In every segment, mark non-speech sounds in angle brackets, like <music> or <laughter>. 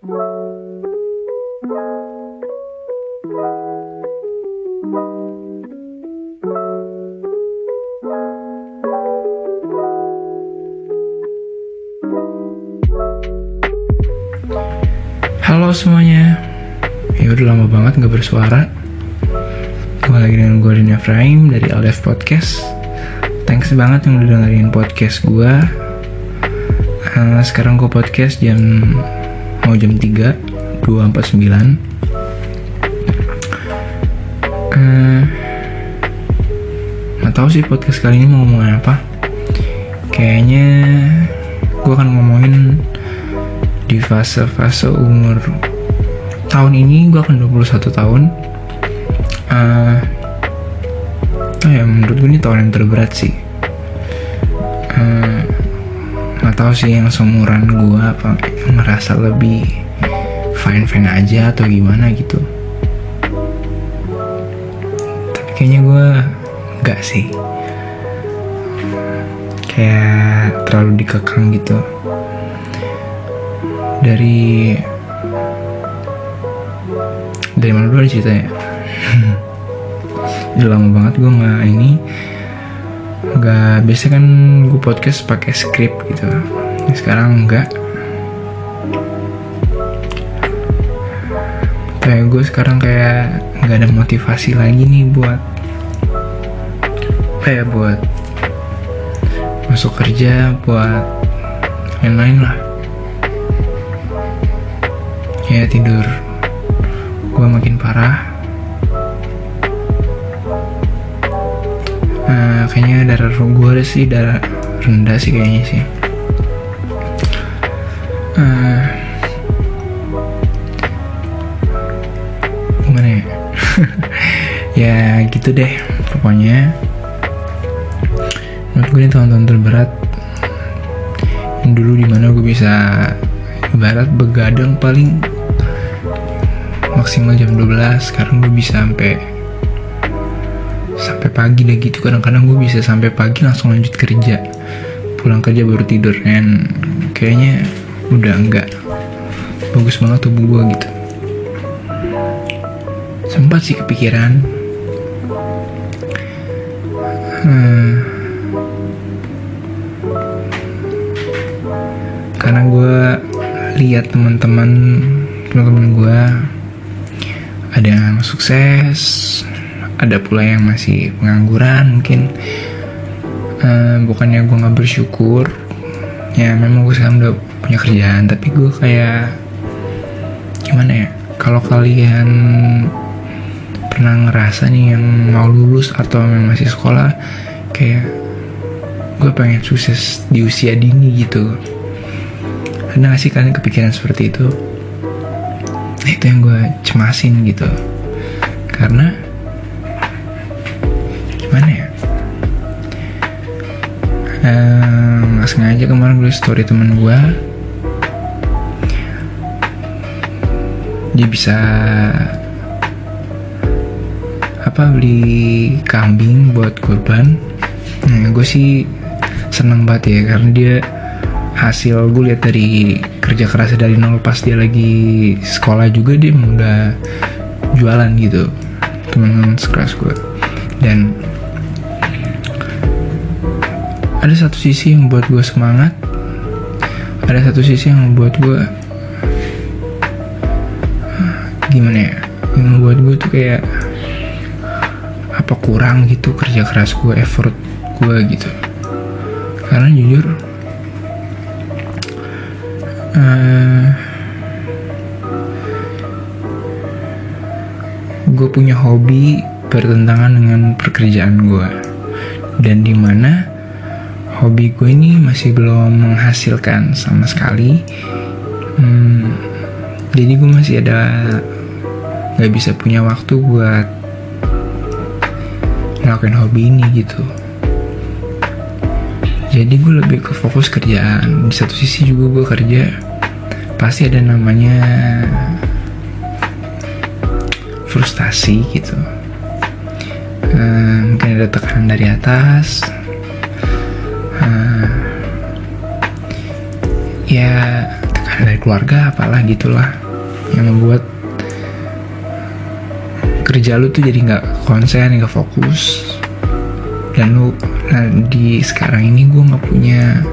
Halo semuanya. Ya udah lama banget gak bersuara. Kembali lagi dengan gue Rin Efraim dari LDF Podcast. Thanks banget yang udah dengerin podcast gue uh, Sekarang gue podcast jam Mau jam 3 249 uh, Gak tau sih podcast kali ini mau ngomongin apa. Kayaknya Gue akan ngomongin di fase-fase umur tahun ini gue akan 21 tahun. Uh, oh ya menurut gue ini tahun yang terberat sih. Nggak tahu sih yang seumuran gue apa merasa lebih fine fine aja atau gimana gitu. Tapi kayaknya gue nggak sih. Kayak terlalu dikekang gitu. Dari dari mana dulu cerita ya <laughs> udah lama banget gue nggak ini nggak biasa kan gue podcast pakai script gitu. Sekarang enggak. Kayak gue sekarang kayak nggak ada motivasi lagi nih buat kayak buat masuk kerja buat lain-lain lah. Ya tidur gue makin parah kayaknya darah gue sih darah rendah sih kayaknya sih. Uh, gimana ya? <laughs> Ya gitu deh pokoknya. Menurut gue ini tahun-tahun terberat. Yang dulu di mana gue bisa ibarat begadang paling maksimal jam 12 sekarang gue bisa sampai sampai pagi deh gitu kadang-kadang gue bisa sampai pagi langsung lanjut kerja. Pulang kerja baru tidur. Dan kayaknya udah enggak bagus banget tubuh gue gitu. Sempat sih kepikiran hmm, karena gue lihat teman-teman teman-teman gue ada yang sukses ada pula yang masih pengangguran mungkin. Uh, bukannya gue nggak bersyukur ya memang gue sekarang udah punya kerjaan tapi gue kayak gimana ya kalau kalian pernah ngerasa nih yang mau lulus atau yang masih sekolah kayak gue pengen sukses di usia dini gitu. Ada gak sih kalian kepikiran seperti itu? Nah, itu yang gue cemasin gitu. Karena gimana ya? Nggak uh, sengaja kemarin gue story temen gue dia bisa apa beli kambing buat kurban. Nah, gue sih seneng banget ya karena dia hasil gue lihat dari kerja kerasnya dari nol pas dia lagi sekolah juga dia udah jualan gitu teman-teman sekelas gue dan ada satu sisi yang buat gue semangat. Ada satu sisi yang membuat gue gimana ya yang membuat gue tuh kayak apa kurang gitu kerja keras gue effort gue gitu. Karena jujur uh, gue punya hobi bertentangan dengan pekerjaan gue dan di mana hobi gue ini masih belum menghasilkan sama sekali. Hmm, jadi gue masih ada nggak bisa punya waktu buat ngelakuin hobi ini gitu. Jadi gue lebih ke fokus kerjaan. Di satu sisi juga gue kerja pasti ada namanya frustasi gitu. Uh, mungkin ada tekanan dari atas ya tekanan dari keluarga apalah gitulah yang membuat kerja lu tuh jadi nggak konsen nggak fokus. Dan lu nah di sekarang ini gue nggak punya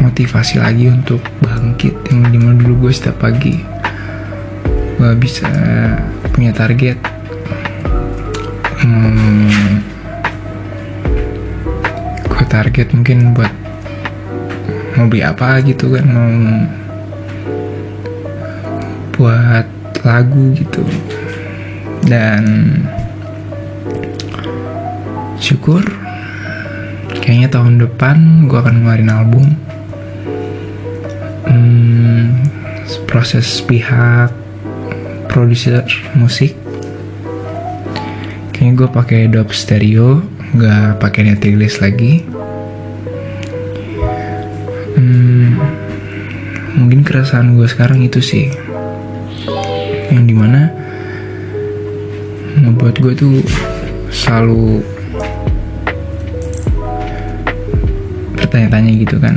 motivasi lagi untuk bangkit. Yang di mana dulu gue setiap pagi gue bisa punya target. Hmm, gue target mungkin buat mau beli apa gitu kan mau buat lagu gitu. Dan syukur kayaknya tahun depan gue akan ngeluarin album. Hmm, proses pihak produser musik. Kayaknya gue pakai Adobe Stereo nggak pakai net release lagi mungkin keresahan gue sekarang itu sih. Yang di mana ngebuat gue tuh selalu bertanya-tanya gitu kan.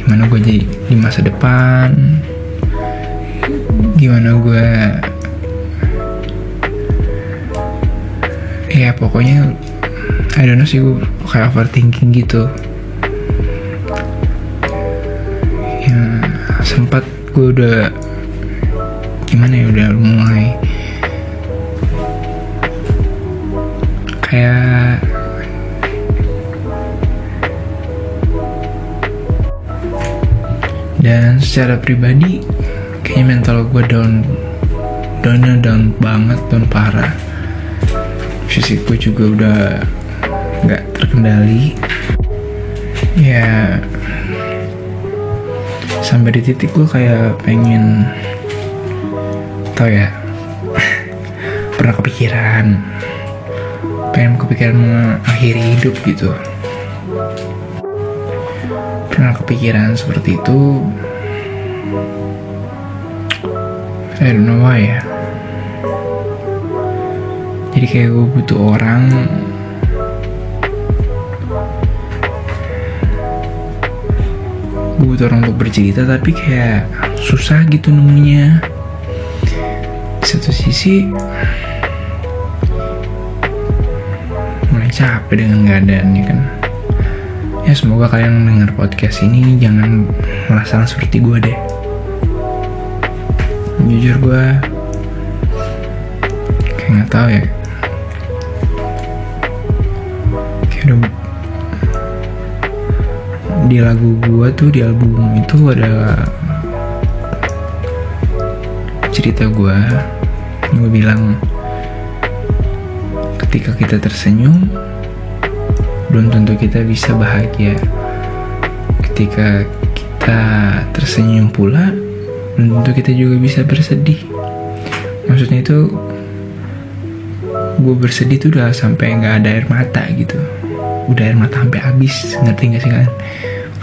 Gimana gue jadi di masa depan? Gimana gue ya pokoknya I don't know sih gue kayak overthinking gitu ya sempat gue udah gimana ya udah mulai kayak dan secara pribadi kayaknya mental gue down downnya down banget down parah. Fisik gue juga udah nggak terkendali. Ya sampai di titik gue kayak pengen tau ya <laughs> pernah kepikiran pengen kepikiran mengakhiri hidup gitu. Pernah kepikiran seperti itu? I don't know why ya. Jadi kayak gue butuh orang butuh orang untuk bercerita tapi kayak susah gitu nemunya. Satu sisi mulai capek dengan keadaannya kan. Ya semoga kalian dengar podcast ini jangan merasakan seperti gue deh. Jujur gue kayak nggak tahu ya. Kayak udah di lagu gue tuh di album itu ada cerita gue gue bilang ketika kita tersenyum belum tentu kita bisa bahagia. Ketika kita tersenyum pula belum tentu kita juga bisa bersedih. Maksudnya itu gue bersedih tuh udah sampai nggak ada air mata gitu. Udah air mata sampai habis ngerti gak sih kalian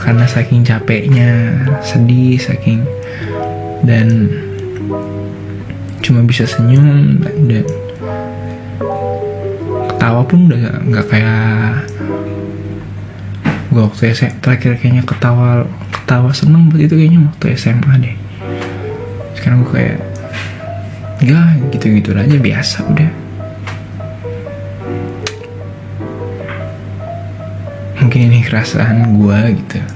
karena saking capeknya sedih saking. Dan cuma bisa senyum dan ketawa pun udah nggak kayak gue waktu SMA terakhir kayaknya ketawa ketawa seneng buat itu kayaknya waktu SMA deh. Sekarang gue kayak gak gitu-gitu aja biasa udah. Mungkin ini kerasaan gue gitu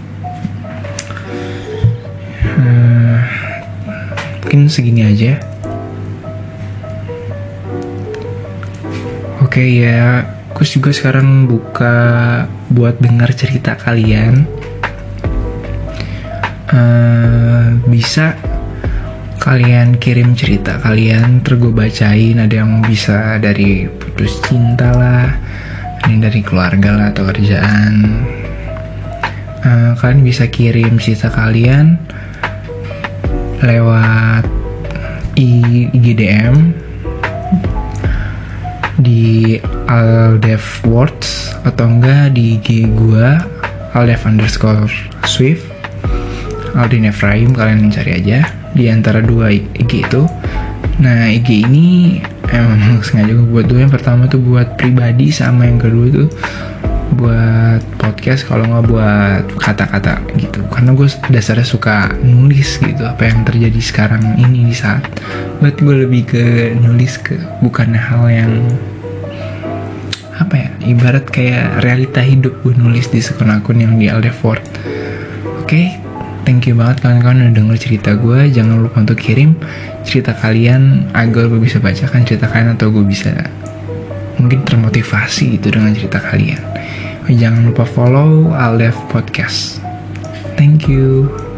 mungkin segini aja. Oke ya. Kus juga sekarang buka buat dengar cerita kalian. Uh, bisa kalian kirim cerita kalian terus gue bacain. Ada yang bisa dari putus cinta lah ini dari keluarga lah atau kerjaan. Uh, kalian bisa kirim cerita kalian lewat IGDM di Aldev Words atau enggak di IG gua Aldev underscore Swift. Aldin Efraim kalian cari aja di antara dua IG itu. Nah IG ini emang <laughs> sengaja gue buat. Dua yang pertama tuh buat pribadi sama yang kedua tuh buat podcast kalau nggak buat kata-kata gitu. Karena gue dasarnya suka nulis gitu apa yang terjadi sekarang ini di saat. Buat gue lebih ke nulis ke bukan hal yang apa ya ibarat kayak realita hidup gue nulis di akun-akun yang di Aldefort oke okay, thank you banget kawan-kawan udah denger cerita gue jangan lupa untuk kirim cerita kalian. Agar gue bisa bacakan cerita kalian atau gue bisa mungkin termotivasi gitu dengan cerita kalian Jangan lupa follow Aldef Podcast. Thank you.